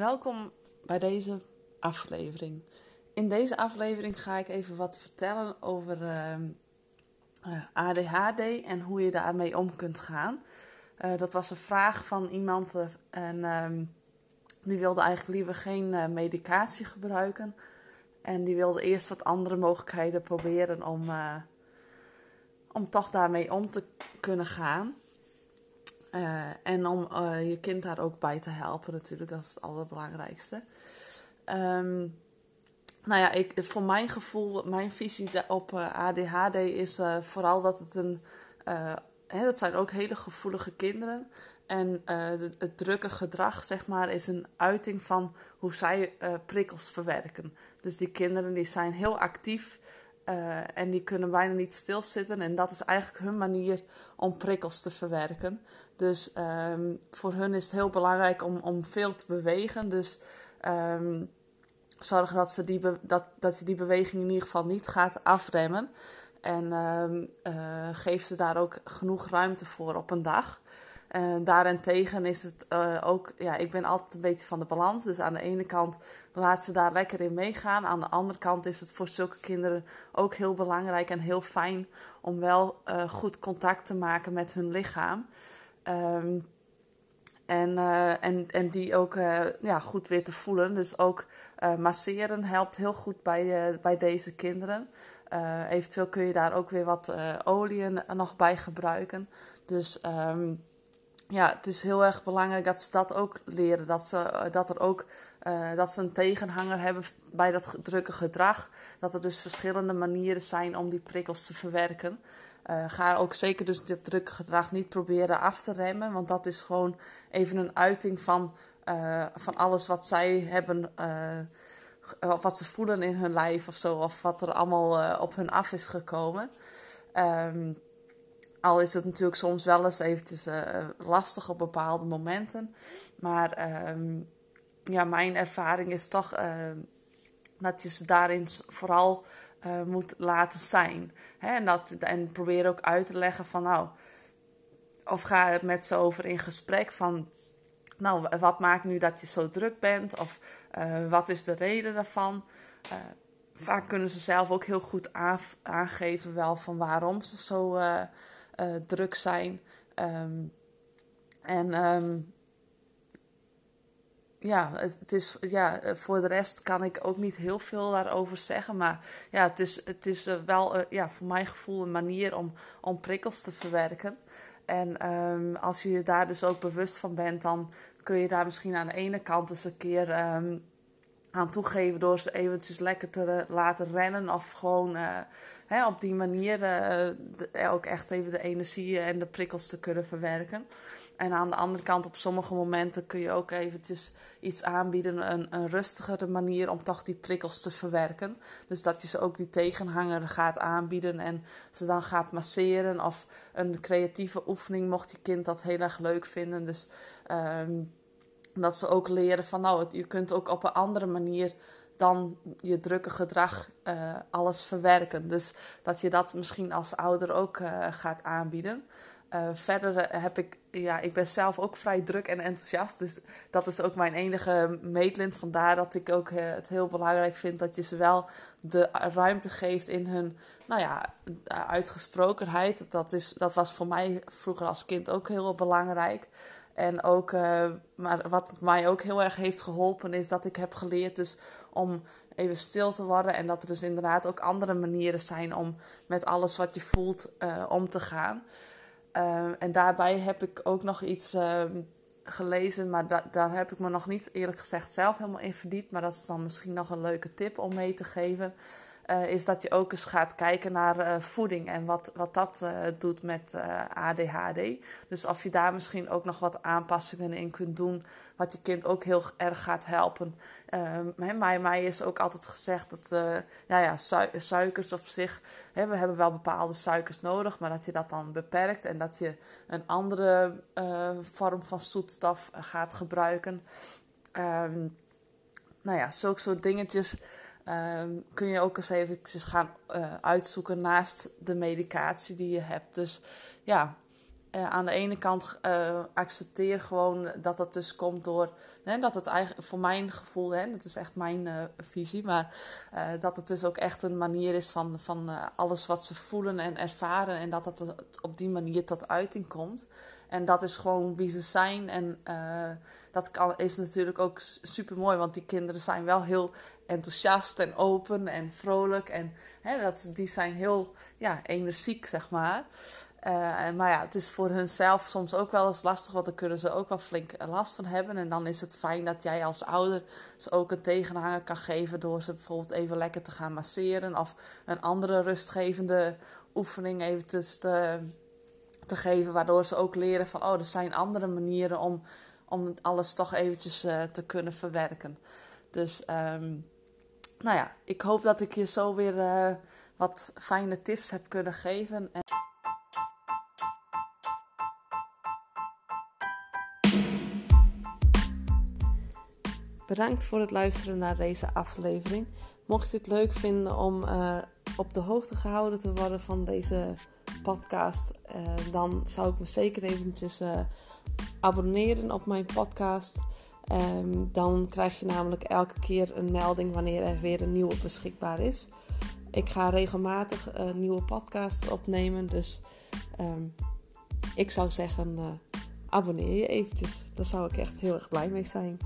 Welkom bij deze aflevering. In deze aflevering ga ik even wat vertellen over ehm, eh, ADHD en hoe je daarmee om kunt gaan. Uh, dat was een vraag van iemand uh, en ehm, die wilde eigenlijk liever geen medicatie gebruiken. En die wilde eerst wat andere mogelijkheden proberen om, om toch daarmee om te kunnen gaan. Uh, en om uh, je kind daar ook bij te helpen, natuurlijk, dat is het allerbelangrijkste. Um, nou ja, ik, voor mijn gevoel, mijn visie op uh, ADHD is vooral dat het een. Hè, dat zijn ook hele gevoelige kinderen. En het, het, drukke gedrag, zeg maar, is een uiting van hoe zij prikkels verwerken. Dus die kinderen die zijn heel actief uh, en die kunnen bijna niet stilzitten. En dat is eigenlijk hun manier om prikkels te verwerken. Dus um, voor hun is het heel belangrijk om, om veel te bewegen. Dus um, zorg dat ze, die dat, dat je die beweging in ieder geval niet gaat afremmen. En um, uh, geef ze daar ook genoeg ruimte voor op een dag. Uh, daarentegen is het uh, ook, ja, ik ben altijd een beetje van de balans. Dus aan de ene kant laat ze daar lekker in meegaan. Aan de andere kant is het voor zulke kinderen ook heel belangrijk en heel fijn om wel uh, goed contact te maken met hun lichaam. Um, en, en, en die ook ja, goed weer te voelen. Dus ook masseren helpt heel goed bij, bij deze kinderen. eventueel kun je daar ook weer wat olie nog bij gebruiken. Dus um, ja, het is heel erg belangrijk dat ze dat ook leren. Dat ze, eh, dat er ook, uh, dat ze een tegenhanger hebben bij dat drukke gedrag. Dat er dus verschillende manieren zijn om die prikkels te verwerken. Uh, ga ook zeker dus dit drukke gedrag niet proberen af te remmen. Want dat is gewoon even een uiting van, van alles wat zij hebben. of wat ze voelen in hun lijf of zo. Of wat er allemaal op hun af is gekomen. Um, al is het natuurlijk soms wel eens eventjes uh, lastig op bepaalde momenten. Maar um, ja, mijn ervaring is toch uh, dat je ze daarin vooral uh, moet laten zijn. Hè? En, dat, en probeer ook uit te leggen van nou, of ga het met ze over in gesprek van nou, wat maakt nu dat je zo druk bent? Of wat is de reden daarvan? vaak kunnen ze zelf ook heel goed aangeven wel van waarom ze zo uh, druk zijn. Um, en um, ja, het is, ja, voor de rest kan ik ook niet heel veel daarover zeggen. Maar ja, het is, het is uh, wel ja, voor mijn gevoel een manier om, om prikkels te verwerken. En um, als je je daar dus ook bewust van bent, dan kun je daar misschien aan de ene kant eens een keer aan toegeven door ze eventjes lekker te laten rennen of gewoon hè, op die manier uh, ook echt even de energie en de prikkels te kunnen verwerken. En aan de andere kant, op sommige momenten kun je ook eventjes iets aanbieden, een, een rustigere manier om toch die prikkels te verwerken. Dus dat je ze ook die tegenhanger gaat aanbieden en ze dan gaat masseren. Of een creatieve oefening, mocht je kind dat heel erg leuk vinden. Dus um, dat ze ook leren van, nou, je kunt ook op een andere manier dan je drukke gedrag uh, alles verwerken. Dus dat je dat misschien als ouder ook uh, gaat aanbieden. Uh, verder heb ik, ja, ik ben zelf ook vrij druk en enthousiast. Dus dat is ook mijn enige meetlint. Vandaar dat ik ook het heel belangrijk vind dat je ze wel de ruimte geeft in hun, nou ja, uitgesprokenheid. Dat, is, dat was voor mij vroeger als kind ook heel belangrijk. En ook, maar wat mij ook heel erg heeft geholpen, is dat ik heb geleerd dus om even stil te worden. En dat er dus inderdaad ook andere manieren zijn om met alles wat je voelt uh, om te gaan. Uh, en daarbij heb ik ook nog iets uh, gelezen, maar da daar heb ik me nog niet eerlijk gezegd zelf helemaal in verdiept. Maar dat is dan misschien nog een leuke tip om mee te geven. Uh, is dat je ook eens gaat kijken naar uh, voeding en wat, wat dat uh, doet met ADHD. Dus of je daar misschien ook nog wat aanpassingen in kunt doen, wat je kind ook heel erg gaat helpen. Ehm, mij, is ook altijd gezegd dat ja, ja, su suikers op zich, we hebben wel bepaalde suikers nodig, maar dat je dat dan beperkt en dat je een andere vorm van zoetstof gaat gebruiken. Um, nou ja, zulke soort dingetjes um, kun je ook eens even gaan uh, uitzoeken naast de medicatie die je hebt. Dus ja, uh, aan de ene kant uh, accepteer gewoon dat dat dus komt door hè, dat het eigenlijk voor mijn gevoel, hè, dat is echt mijn uh, visie, maar dat het dus ook echt een manier is van, van alles wat ze voelen en ervaren en dat het op die manier tot uiting komt. En dat is gewoon wie ze zijn en dat kan, is natuurlijk ook super mooi, want die kinderen zijn wel heel enthousiast en open en vrolijk en hè, dat, die zijn heel ja, energiek, zeg maar. Uh, maar ja, het is voor hunzelf soms ook wel eens lastig, want dan kunnen ze ook wel flink last van hebben. En dan is het fijn dat jij als ouder ze ook een tegenhanger kan geven door ze bijvoorbeeld even lekker te gaan masseren of een andere rustgevende oefening even te, te geven, waardoor ze ook leren van oh, er zijn andere manieren om, om alles toch eventjes uh, te kunnen verwerken. Dus um, nou ja, ik hoop dat ik je zo weer uh, wat fijne tips heb kunnen geven. En Bedankt voor het luisteren naar deze aflevering. Mocht je het leuk vinden om uh, op de hoogte gehouden te worden van deze podcast, uh, dan zou ik me zeker eventjes uh, abonneren op mijn podcast. Um, dan krijg je namelijk elke keer een melding wanneer er weer een nieuwe beschikbaar is. Ik ga regelmatig nieuwe podcasts opnemen, dus um, ik zou zeggen abonneer je eventjes. Daar zou ik echt heel erg blij mee zijn.